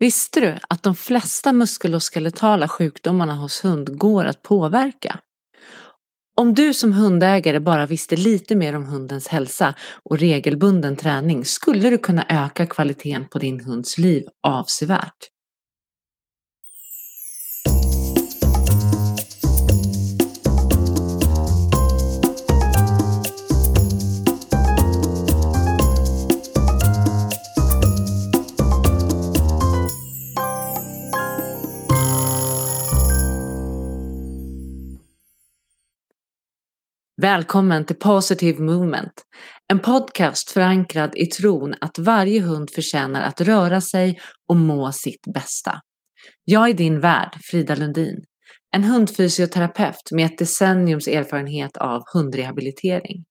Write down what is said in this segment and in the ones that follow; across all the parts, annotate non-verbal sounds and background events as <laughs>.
Visste du att de flesta muskuloskeletala sjukdomarna hos hund går att påverka? Om du som hundägare bara visste lite mer om hundens hälsa och regelbunden träning skulle du kunna öka kvaliteten på din hunds liv avsevärt. Välkommen till Positive Movement, en podcast förankrad i tron att varje hund förtjänar att röra sig och må sitt bästa. Jag är din värd, Frida Lundin, en hundfysioterapeut med ett decenniums erfarenhet av hundrehabilitering.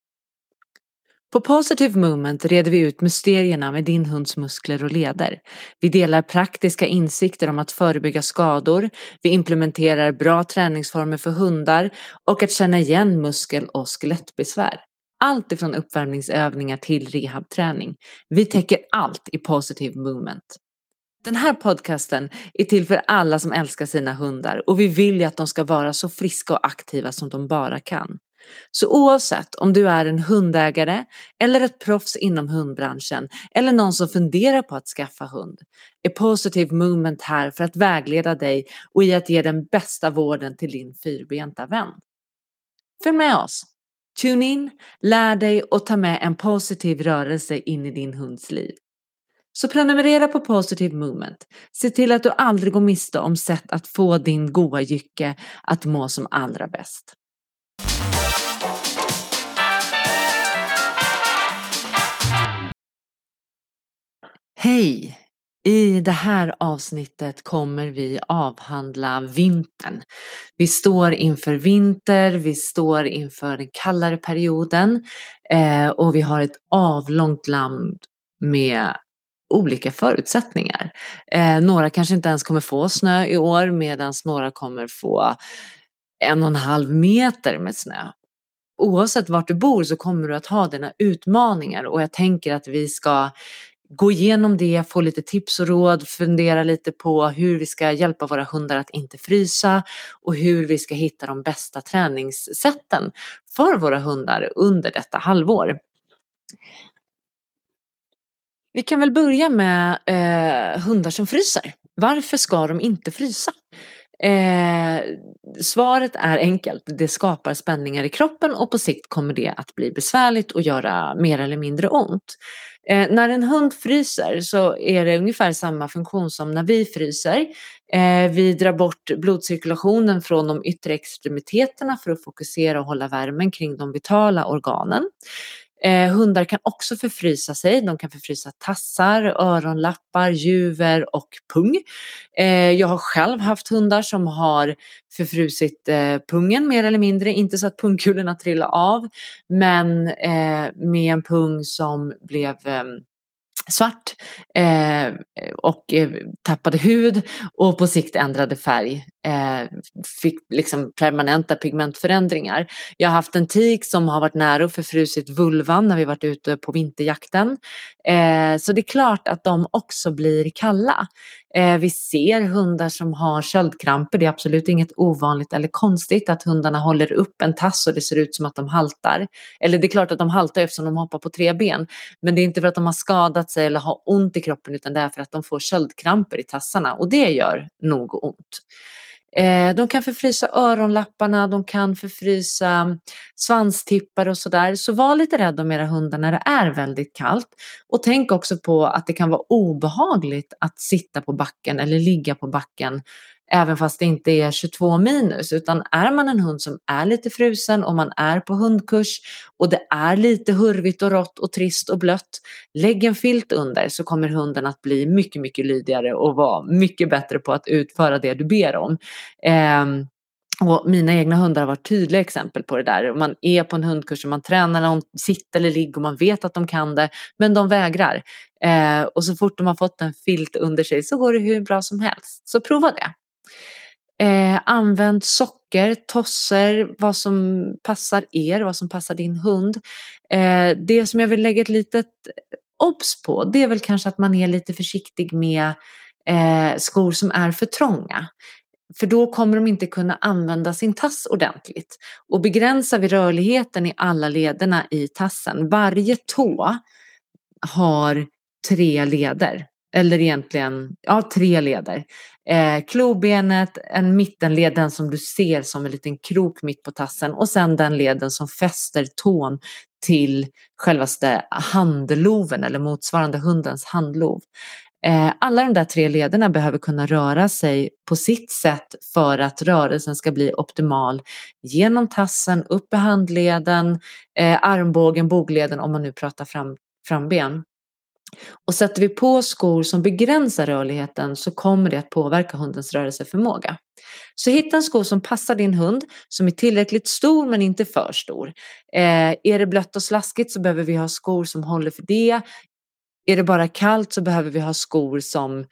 På Positive Movement reder vi ut mysterierna med din hunds muskler och leder. Vi delar praktiska insikter om att förebygga skador, vi implementerar bra träningsformer för hundar och att känna igen muskel och skelettbesvär. Allt ifrån uppvärmningsövningar till rehabträning. Vi täcker allt i Positive Movement. Den här podcasten är till för alla som älskar sina hundar och vi vill ju att de ska vara så friska och aktiva som de bara kan. Så oavsett om du är en hundägare eller ett proffs inom hundbranschen eller någon som funderar på att skaffa hund är Positive Movement här för att vägleda dig och i att ge den bästa vården till din fyrbenta vän. Följ med oss! Tune in, lär dig och ta med en positiv rörelse in i din hunds liv. Så prenumerera på Positive Movement. Se till att du aldrig går miste om sätt att få din goa jycke att må som allra bäst. Hej! I det här avsnittet kommer vi avhandla vintern. Vi står inför vinter, vi står inför den kallare perioden eh, och vi har ett avlångt land med olika förutsättningar. Eh, några kanske inte ens kommer få snö i år medan några kommer få en och en halv meter med snö. Oavsett vart du bor så kommer du att ha dina utmaningar och jag tänker att vi ska gå igenom det, få lite tips och råd, fundera lite på hur vi ska hjälpa våra hundar att inte frysa och hur vi ska hitta de bästa träningssätten för våra hundar under detta halvår. Vi kan väl börja med eh, hundar som fryser. Varför ska de inte frysa? Eh, svaret är enkelt. Det skapar spänningar i kroppen och på sikt kommer det att bli besvärligt och göra mer eller mindre ont. Eh, när en hund fryser så är det ungefär samma funktion som när vi fryser. Eh, vi drar bort blodcirkulationen från de yttre extremiteterna för att fokusera och hålla värmen kring de vitala organen. Eh, hundar kan också förfrysa sig. De kan förfrysa tassar, öronlappar, juver och pung. Eh, jag har själv haft hundar som har förfrusit eh, pungen mer eller mindre. Inte så att pungkulorna trillade av, men eh, med en pung som blev eh, svart eh, och eh, tappade hud och på sikt ändrade färg. Eh, fick liksom permanenta pigmentförändringar. Jag har haft en tik som har varit nära att förfrusit vulvan när vi varit ute på vinterjakten. Eh, så det är klart att de också blir kalla. Eh, vi ser hundar som har köldkramper. Det är absolut inget ovanligt eller konstigt att hundarna håller upp en tass och det ser ut som att de haltar. Eller det är klart att de haltar eftersom de hoppar på tre ben. Men det är inte för att de har skadat sig eller har ont i kroppen utan det är för att de får köldkramper i tassarna och det gör nog ont. Eh, de kan förfrysa öronlapparna, de kan förfrysa svanstippar och sådär. Så var lite rädd om era hundar när det är väldigt kallt. Och tänk också på att det kan vara obehagligt att sitta på backen eller ligga på backen även fast det inte är 22 minus. Utan är man en hund som är lite frusen och man är på hundkurs och det är lite hurvigt och rått och trist och blött. Lägg en filt under så kommer hunden att bli mycket, mycket lydigare och vara mycket bättre på att utföra det du ber om. Eh, och mina egna hundar har varit tydliga exempel på det där. Man är på en hundkurs och man tränar någon sitter eller ligger och man vet att de kan det, men de vägrar. Eh, och så fort de har fått en filt under sig så går det hur bra som helst. Så prova det. Eh, använd socker, tosser, vad som passar er, vad som passar din hund. Eh, det som jag vill lägga ett litet eh, obs på, det är väl kanske att man är lite försiktig med eh, skor som är för trånga. För då kommer de inte kunna använda sin tass ordentligt. Och begränsar vi rörligheten i alla lederna i tassen, varje tå har tre leder. Eller egentligen, ja tre leder. Eh, klobenet, en mittenled, den som du ser som en liten krok mitt på tassen och sen den leden som fäster tån till självaste handloven eller motsvarande hundens handlov. Eh, alla de där tre lederna behöver kunna röra sig på sitt sätt för att rörelsen ska bli optimal genom tassen, upp i handleden, eh, armbågen, bogleden om man nu pratar fram, framben. Och sätter vi på skor som begränsar rörligheten så kommer det att påverka hundens rörelseförmåga. Så hitta en sko som passar din hund, som är tillräckligt stor men inte för stor. Eh, är det blött och slaskigt så behöver vi ha skor som håller för det. Är det bara kallt så behöver vi ha skor som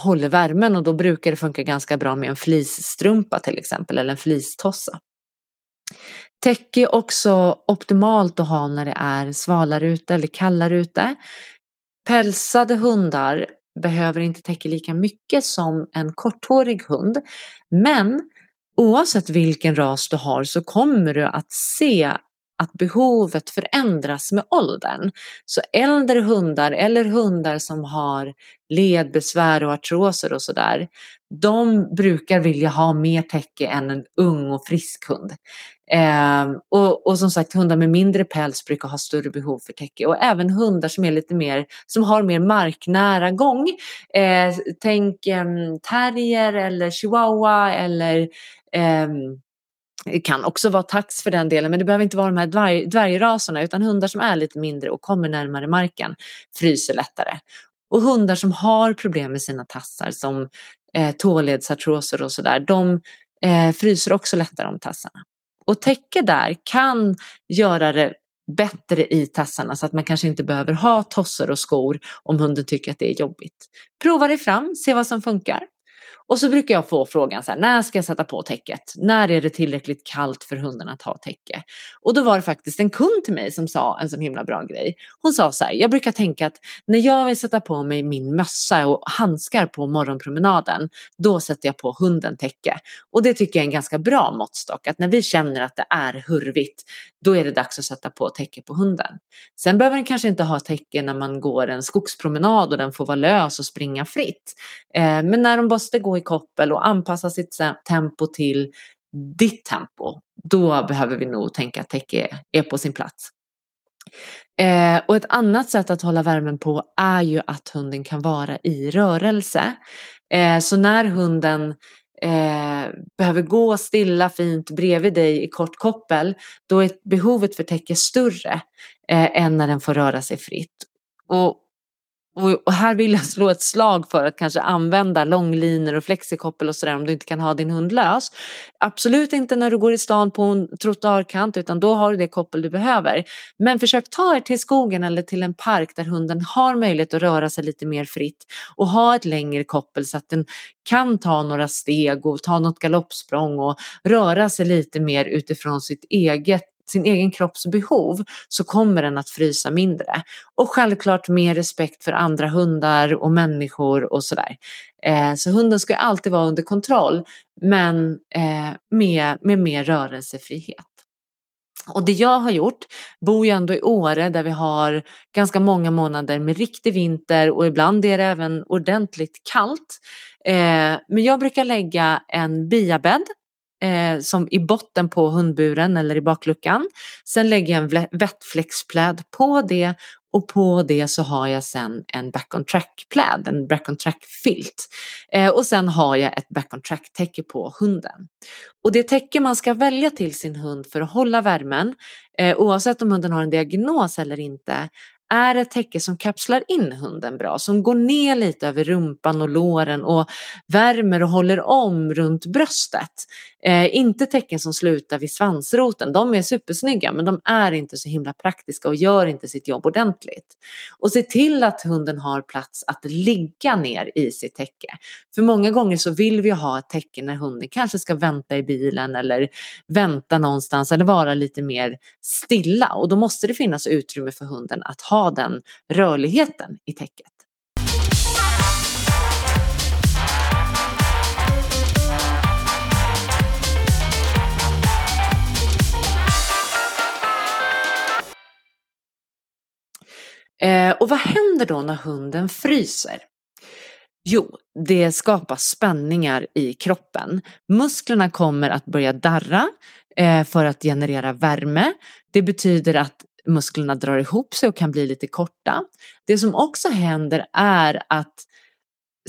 håller värmen och då brukar det funka ganska bra med en fleecestrumpa till exempel eller en fleecetossa. Täcke är också optimalt att ha när det är svalare ute eller kallare ute. Pälsade hundar behöver inte täcka lika mycket som en korthårig hund. Men oavsett vilken ras du har så kommer du att se att behovet förändras med åldern. Så äldre hundar eller hundar som har ledbesvär och artroser och sådär, de brukar vilja ha mer täcke än en ung och frisk hund. Eh, och, och, som sagt hundar med mindre päls brukar ha större behov för täcke och även hundar som är lite mer, som har mer marknära gång. Eh, tänk eh, terrier eller chihuahua eller ehm, det kan också vara tax för den delen, men det behöver inte vara de här dvärg, dvärgraserna utan hundar som är lite mindre och kommer närmare marken fryser lättare. Och hundar som har problem med sina tassar som eh, tåledsartroser och sådär, de eh, fryser också lättare om tassarna. Och täcke där kan göra det bättre i tassarna så att man kanske inte behöver ha tossor och skor om hunden tycker att det är jobbigt. Prova dig fram, se vad som funkar. Och så brukar jag få frågan så här, när ska jag sätta på täcket? När är det tillräckligt kallt för hunden att ha täcke? Och då var det faktiskt en kund till mig som sa en så himla bra grej. Hon sa så här, jag brukar tänka att när jag vill sätta på mig min mössa och handskar på morgonpromenaden, då sätter jag på hunden täcke. Och det tycker jag är en ganska bra måttstock, att när vi känner att det är hurvigt, då är det dags att sätta på täcke på hunden. Sen behöver den kanske inte ha täcke när man går en skogspromenad och den får vara lös och springa fritt. Eh, men när de måste gå i koppel och anpassa sitt tempo till ditt tempo, då behöver vi nog tänka att täcke är på sin plats. Eh, och ett annat sätt att hålla värmen på är ju att hunden kan vara i rörelse. Eh, så när hunden eh, behöver gå stilla fint bredvid dig i kort koppel, då är behovet för täcke större eh, än när den får röra sig fritt. Och och, här vill jag slå ett slag för att kanske använda långlinor och flexikoppel och sådär om du inte kan ha din hund lös. Absolut inte när du går i stan på en trottoarkant utan då har du det koppel du behöver. Men försök ta er till skogen eller till en park där hunden har möjlighet att röra sig lite mer fritt och ha ett längre koppel så att den kan ta några steg och ta något galoppsprång och röra sig lite mer utifrån sitt eget sin egen kropps behov så kommer den att frysa mindre. Och självklart mer respekt för andra hundar och människor och sådär. Eh, så hunden ska alltid vara under kontroll men eh, med, med mer rörelsefrihet. Och det jag har gjort, bor ju ändå i Åre där vi har ganska många månader med riktig vinter och ibland är det även ordentligt kallt. Eh, men jag brukar lägga en biabädd eh, som i botten på hundburen eller i bakluckan. Sen lägger jag en vettflexpläd på det och på det så har jag sen en back on track pläd, en back on track filt. Eh, och sen har jag ett back on track täcke på hunden. Och det täcke man ska välja till sin hund för att hålla värmen, eh, oavsett om hunden har en diagnos eller inte, är ett täcke som kapslar in hunden bra, som går ner lite över rumpan och låren och värmer och håller om runt bröstet. Eh, inte tecken som slutar vid svansroten, de är supersnygga men de är inte så himla praktiska och gör inte sitt jobb ordentligt. Och se till att hunden har plats att ligga ner i sitt täcke. För många gånger så vill vi ha ett täcke när hunden kanske ska vänta i bilen eller vänta någonstans eller vara lite mer stilla och då måste det finnas utrymme för hunden att ha den rörligheten i täcket. Och vad händer då när hunden fryser? Jo, det skapar spänningar i kroppen. Musklerna kommer att börja darra eh, för att generera värme. Det betyder att musklerna drar ihop sig och kan bli lite korta. Det som också händer är att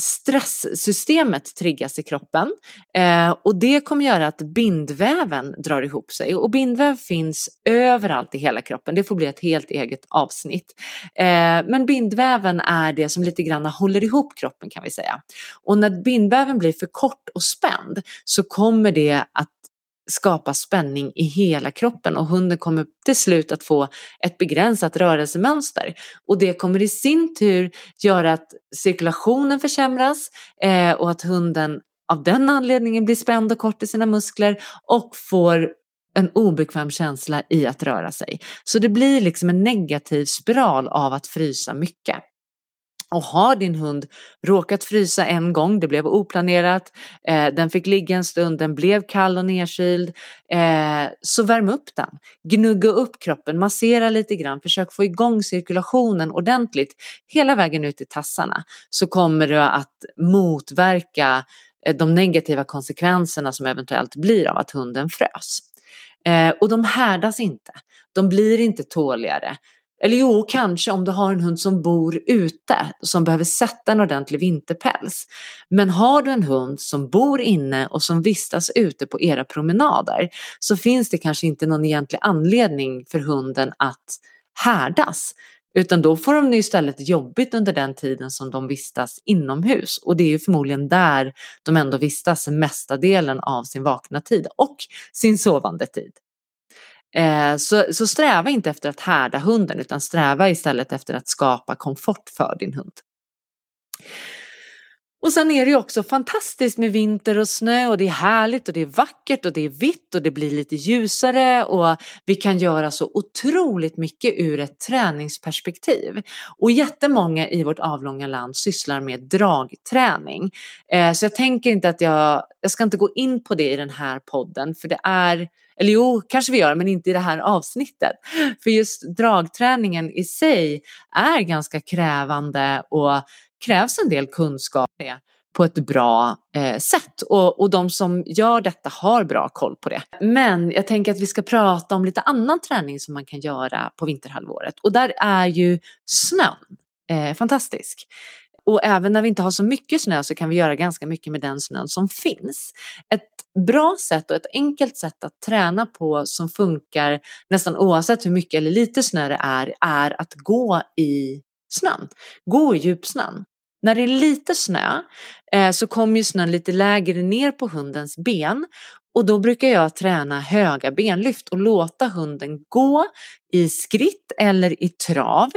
stresssystemet triggas i kroppen eh, och det kommer göra att bindväven drar ihop sig och bindväv finns överallt i hela kroppen. Det får bli ett helt eget avsnitt. Eh, men bindväven är det som lite grann håller ihop kroppen kan vi säga. Och när bindväven blir för kort och spänd så kommer det att skapa spänning i hela kroppen och hunden kommer till slut att få ett begränsat rörelsemönster. Och det kommer i sin tur göra att cirkulationen försämras eh, och att hunden av den anledningen blir spänd och kort i sina muskler och får en obekväm känsla i att röra sig. Så det blir liksom en negativ spiral av att frysa mycket. Och har din hund råkat frysa en gång, det blev oplanerat, eh, den fick ligga en stund, den blev kall och nedkyld, eh, så värm upp den. Gnugga upp kroppen, massera lite grann, försök få igång cirkulationen ordentligt hela vägen ut i tassarna så kommer du att motverka eh, de negativa konsekvenserna som eventuellt blir av att hunden frös. Eh, och de härdas inte, de blir inte tåligare. Eller jo, kanske om du har en hund som bor ute som behöver sätta en ordentlig vinterpäls. Men har du en hund som bor inne och som vistas ute på era promenader så finns det kanske inte någon egentlig anledning för hunden att härdas. Utan då får de istället jobbigt under den tiden som de vistas inomhus. Och det är ju förmodligen där de ändå vistas mesta delen av sin vakna tid och sin sovande tid. Eh, så, så sträva inte efter att härda hunden utan sträva istället efter att skapa komfort för din hund. Och sen är det ju också fantastiskt med vinter och snö och det är härligt och det är vackert och det är vitt och det blir lite ljusare och vi kan göra så otroligt mycket ur ett träningsperspektiv. Och jättemånga i vårt avlånga land sysslar med dragträning. Eh, så jag tänker inte att jag, jag ska inte gå in på det i den här podden för det är eller jo, kanske vi gör, men inte i det här avsnittet. För just dragträningen i sig är ganska krävande och krävs en del kunskap på ett bra eh, sätt och, och de som gör detta har bra koll på det. Men jag tänker att vi ska prata om lite annan träning som man kan göra på vinterhalvåret och där är ju snön eh, fantastisk. Och även när vi inte har så mycket snö så kan vi göra ganska mycket med den snön som finns. Ett bra sätt och ett enkelt sätt att träna på som funkar nästan oavsett hur mycket eller lite snö det är, är att gå i snön. Gå i djupsnön. När det är lite snö eh, så kommer ju snön lite lägre ner på hundens ben och då brukar jag träna höga benlyft och låta hunden gå i skritt eller i trav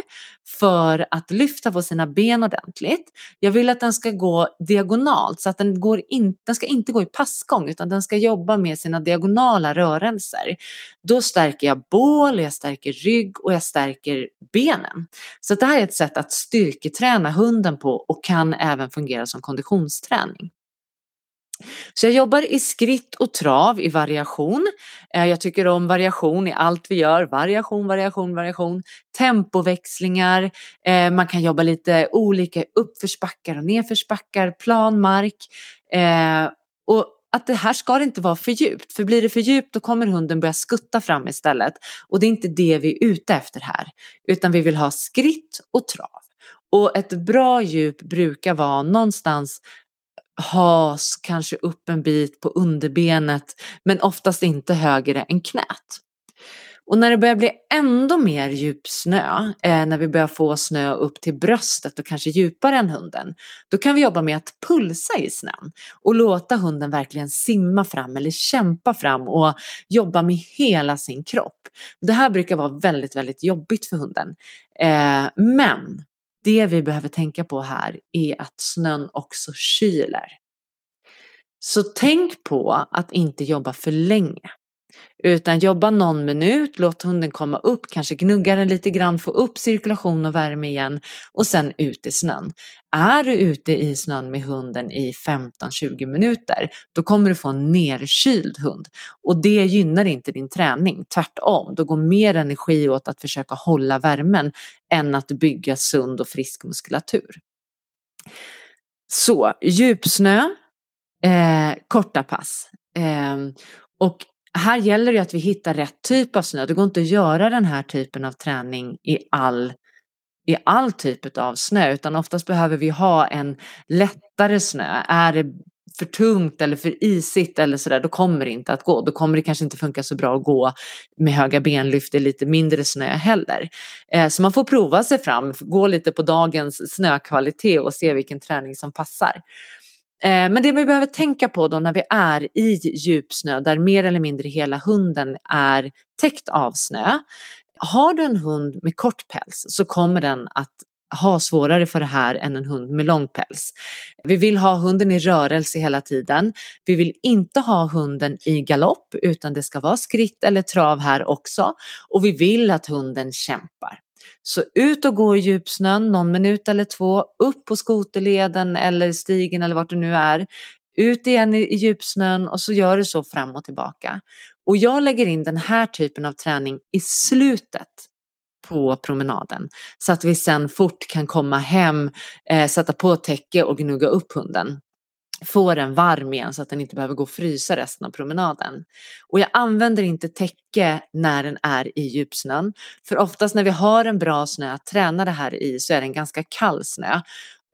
för att lyfta på sina ben ordentligt. Jag vill att den ska gå diagonalt så att den, går in, den ska inte gå i passgång utan den ska jobba med sina diagonala rörelser. Då stärker jag bål, jag stärker rygg och jag stärker benen. Så det här är ett sätt att styrketräna hunden på och kan även fungera som konditionsträning. Så jag jobbar i skritt och trav i variation. Eh, jag tycker om variation i allt vi gör. Variation, variation, variation. Tempoväxlingar. Eh, man kan jobba lite olika uppförsbackar och nedförsbackar, plan mark. Eh, och att det här ska inte vara för djupt. För blir det för djupt då kommer hunden börja skutta fram istället. Och det är inte det vi är ute efter här. Utan vi vill ha skritt och trav. Och ett bra djup brukar vara någonstans has kanske upp en bit på underbenet men oftast inte högre än knät. Och när det börjar bli ändå mer djup snö, eh, när vi börjar få snö upp till bröstet och kanske djupare än hunden, då kan vi jobba med att pulsa i snön och låta hunden verkligen simma fram eller kämpa fram och jobba med hela sin kropp. Det här brukar vara väldigt, väldigt jobbigt för hunden. Eh, men det vi behöver tänka på här är att snön också kyler. Så tänk på att inte jobba för länge. Utan jobba någon minut, låt hunden komma upp, kanske gnugga den lite grann, få upp cirkulation och värme igen och sen ut i snön. Är du ute i snön med hunden i 15-20 minuter, då kommer du få en nerkyld hund. Och det gynnar inte din träning, tvärtom. Då går mer energi åt att försöka hålla värmen än att bygga sund och frisk muskulatur. Så djupsnö, eh, korta pass. Eh, och här gäller det att vi hittar rätt typ av snö. Det går inte att göra den här typen av träning i all, i all typ av snö utan oftast behöver vi ha en lättare snö. Är det för tungt eller för isigt eller sådär, då kommer det inte att gå. Då kommer det kanske inte funka så bra att gå med höga benlyft i lite mindre snö heller. Eh, så man får prova sig fram, gå lite på dagens snökvalitet och se vilken träning som passar. Eh, men det vi behöver tänka på då när vi är i djupsnö där mer eller mindre hela hunden är täckt av snö. Har du en hund med kort päls så kommer den att ha svårare för det här än en hund med lång päls. Vi vill ha hunden i rörelse hela tiden. Vi vill inte ha hunden i galopp utan det ska vara skritt eller trav här också och vi vill att hunden kämpar. Så ut och gå i djupsnön någon minut eller två, upp på skoterleden eller stigen eller vart du nu är. Ut igen i, djupsnön och så gör du så fram och tillbaka. Och jag lägger in den här typen av träning i slutet på promenaden så att vi sen fort kan komma hem, eh, sätta på täcke och gnugga upp hunden få den varm igen så att den inte behöver gå och frysa resten av promenaden. Och jag använder inte täcke när den är i djupsnön. För oftast när vi har en bra snö att träna det här i så är det en ganska kall snö.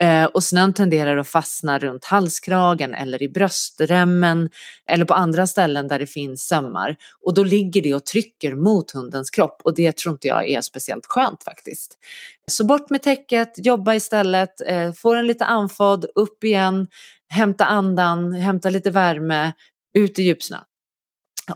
Eh, och snön tenderar att fastna runt halskragen eller i bröstremmen eller på andra ställen där det finns sömmar. Och då ligger det och trycker mot hundens kropp och det tror inte jag är speciellt skönt faktiskt. Så bort med täcket, jobba istället, eh, få den lite andfådd, upp igen, hämta andan, hämta lite värme, ut i djupsnö.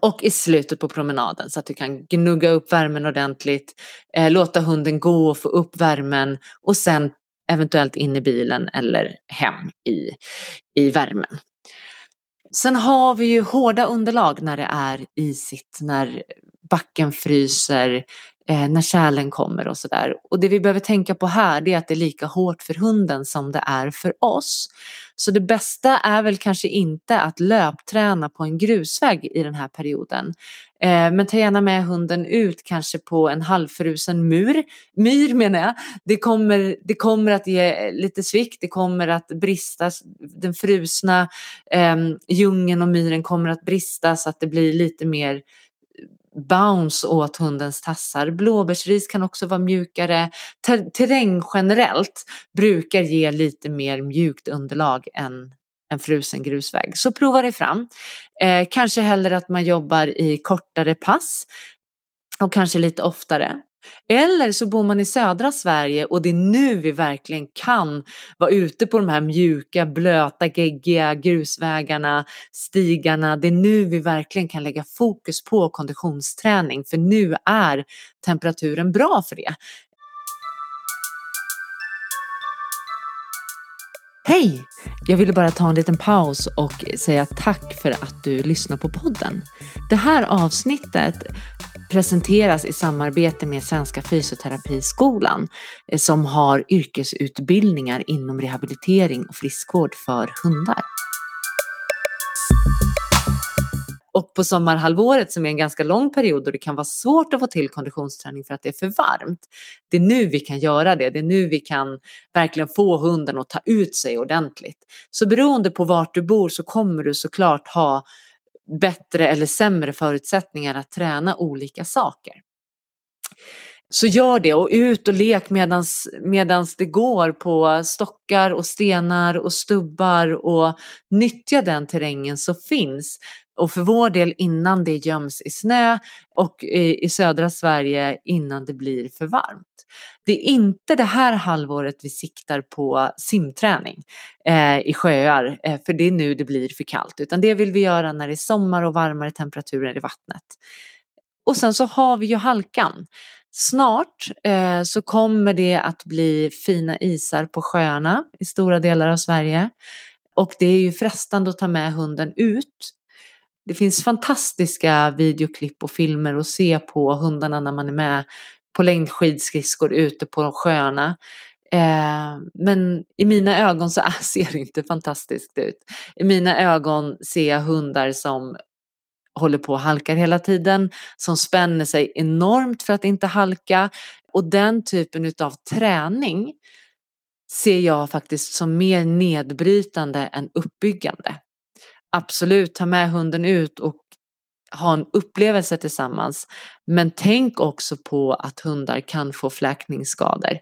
Och i slutet på promenaden så att du kan gnugga upp värmen ordentligt, eh, låta hunden gå och få upp värmen och sen eventuellt in i bilen eller hem i, i värmen. Sen har vi ju hårda underlag när det är isigt, när backen fryser, eh, när kärlen kommer och sådär. Och det vi behöver tänka på här det är att det är lika hårt för hunden som det är för oss. Så det bästa är väl kanske inte att löpträna på en grusväg i den här perioden. Eh, men ta gärna med hunden ut kanske på en halvfrusen mur. Myr menar jag. Det kommer, det kommer att ge lite svikt, det kommer att brista. Den frusna eh, djungeln och myren kommer att brista så att det blir lite mer bounce åt hundens tassar. Blåbärsris kan också vara mjukare. Terräng generellt brukar ge lite mer mjukt underlag än en frusen grusväg. Så prova dig fram. Eh, kanske hellre att man jobbar i kortare pass och kanske lite oftare. Eller så bor man i södra Sverige och det är nu vi verkligen kan vara ute på de här mjuka, blöta, geggiga grusvägarna, stigarna. Det är nu vi verkligen kan lägga fokus på konditionsträning för nu är temperaturen bra för det. Hej! Jag ville bara ta en liten paus och säga tack för att du lyssnar på podden. Det här avsnittet presenteras i samarbete med Svenska Fysioterapiskolan eh, som har yrkesutbildningar inom rehabilitering och friskvård för hundar. Och på sommarhalvåret som är en ganska lång period och det kan vara svårt att få till konditionsträning för att det är för varmt. Det är nu vi kan göra det. Det är nu vi kan verkligen få hunden att ta ut sig ordentligt. Så beroende på vart du bor så kommer du såklart ha bättre eller sämre förutsättningar att träna olika saker. Så gör det och ut och lek medans, medans det går på stockar och stenar och stubbar och nyttja den terrängen som finns. Och för vår del innan det göms i snö och i, i södra Sverige innan det blir för varmt. Det är inte det här halvåret vi siktar på simträning eh, i sjöar, eh, för det är nu det blir för kallt, utan det vill vi göra när det är sommar och varmare temperaturer i vattnet. Och sen så har vi ju halkan. Snart eh, så kommer det att bli fina isar på sjöarna i stora delar av Sverige. Och det är ju frestande att ta med hunden ut Det finns fantastiska videoklipp och filmer att se på hundarna när man är med på längdskidskridskor ute på sjöarna. Eh, men i mina ögon så <laughs> ser det inte fantastiskt ut. I mina ögon ser jag hundar som håller på och halkar hela tiden, som spänner sig enormt för att inte halka. Och den typen av träning ser jag faktiskt som mer nedbrytande än uppbyggande. Absolut, ta med hunden ut och ha en upplevelse tillsammans. Men tänk också på att hundar kan få fläkningsskador.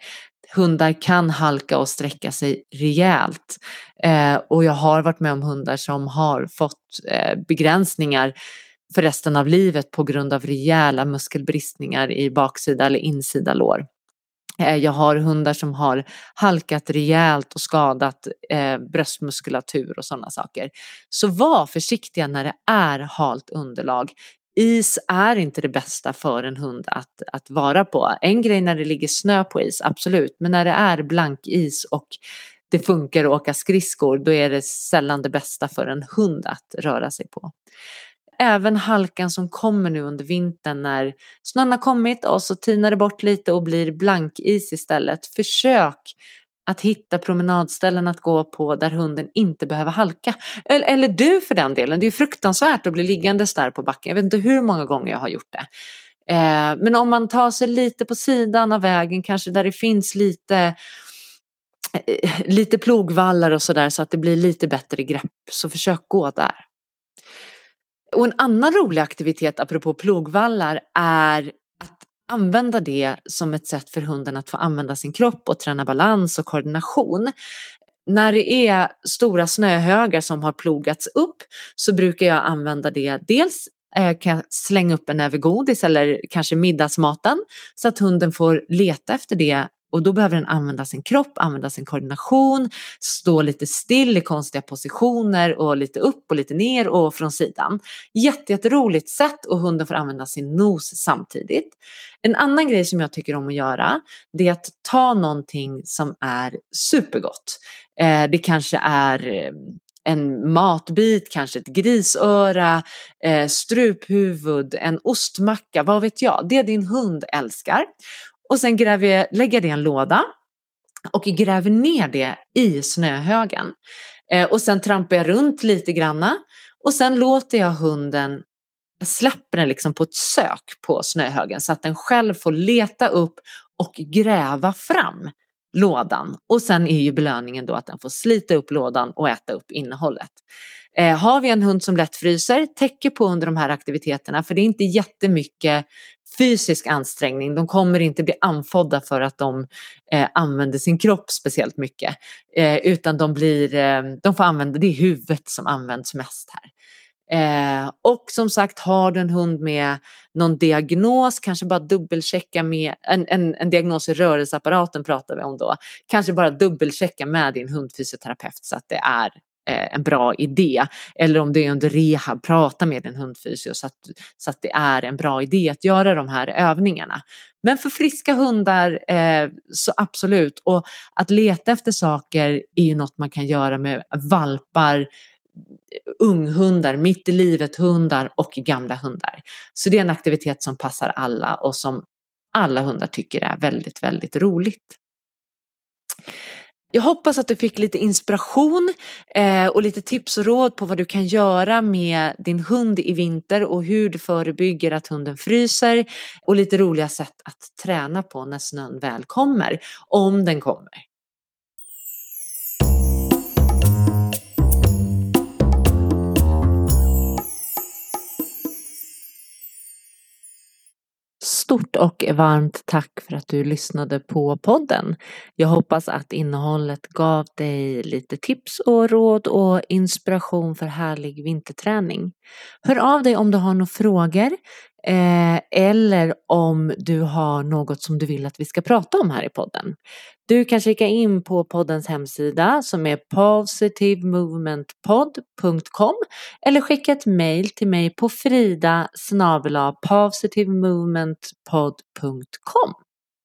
Hundar kan halka och sträcka sig rejält. Eh, och jag har varit med om hundar som har fått eh, begränsningar för resten av livet på grund av rejäla muskelbristningar i baksida eller insida lår. Eh, jag har hundar som har halkat rejält och skadat eh, bröstmuskulatur och sådana saker. Så var försiktiga när det är halt underlag. Is är inte det bästa för en hund att, att vara på. En grej när det ligger snö på is, absolut, men när det är blank is och det funkar att åka skridskor, då är det sällan det bästa för en hund att röra sig på även halkan som kommer nu under vintern när snön har kommit och så tinar det bort lite och blir blankis istället. Försök att hitta promenadställen att gå på där hunden inte behöver halka. Eller, eller du för den delen, det är fruktansvärt att bli liggandes där på backen. Jag vet inte hur många gånger jag har gjort det. Eh, men om man tar sig lite på sidan av vägen, kanske där det finns lite eh, lite plogvallar och sådär så att det blir lite bättre grepp, så försök gå där. Och en annan rolig aktivitet apropå plogvallar är att använda det som ett sätt för hunden att få använda sin kropp och träna balans och koordination. När det är stora snöhögar som har plogats upp så brukar jag använda det dels eh, kan jag slänga upp en näve godis eller kanske middagsmaten så att hunden får leta efter det och då behöver den använda sin kropp, använda sin koordination, stå lite still i konstiga positioner och lite upp och lite ner och från sidan. Jättejätteroligt sätt och hunden får använda sin nos samtidigt. En annan grej som jag tycker om att göra det är att ta någonting som är supergott. Eh, det kanske är eh, en matbit, kanske ett grisöra, eh, struphuvud, en ostmacka, vad vet jag. Det din hund älskar. Och sen gräver jag, lägger jag det i en låda och gräver ner det i snöhögen. Eh, och sen trampar jag runt lite granna och sen låter jag hunden släpper den liksom på ett sök på snöhögen så att den själv får leta upp och gräva fram lådan. Och sen är ju belöningen då att den får slita upp lådan och äta upp innehållet. Eh, har vi en hund som lätt fryser, täcker på under de här aktiviteterna för det är inte jättemycket fysisk ansträngning. De kommer inte bli anfodda för att de eh, använder sin kropp speciellt mycket. Eh, utan de, blir, eh, de får använda, det är huvudet som används mest här. Eh, och som sagt, har du en hund med någon diagnos, kanske bara dubbelchecka med en, en, en diagnos i rörelseapparaten pratar vi om då. Kanske bara dubbelchecka med din hundfysioterapeut så att det är Eh, en bra idé. Eller om det är under rehab, prata med din hundfysio så att, så att det är en bra idé att göra de här övningarna. Men för friska hundar eh, så absolut. Och att leta efter saker är ju något man kan göra med valpar, unghundar, mitt i livet hundar och gamla hundar. Så det är en aktivitet som passar alla och som alla hundar tycker är väldigt, väldigt roligt. Jag hoppas att du fick lite inspiration eh, och lite tips och råd på vad du kan göra med din hund i vinter och hur du förebygger att hunden fryser och lite roliga sätt att träna på när snön väl kommer, om den kommer. Stort och varmt tack för att du lyssnade på podden. Jag hoppas att innehållet gav dig lite tips och råd och inspiration för härlig vinterträning. Hör av dig om du har några frågor eh, eller om du har något som du vill att vi ska prata om här i podden. Du kan kika in på poddens hemsida som är positivemovementpod.com eller skicka ett mail till mig på frida positivemovementpod.com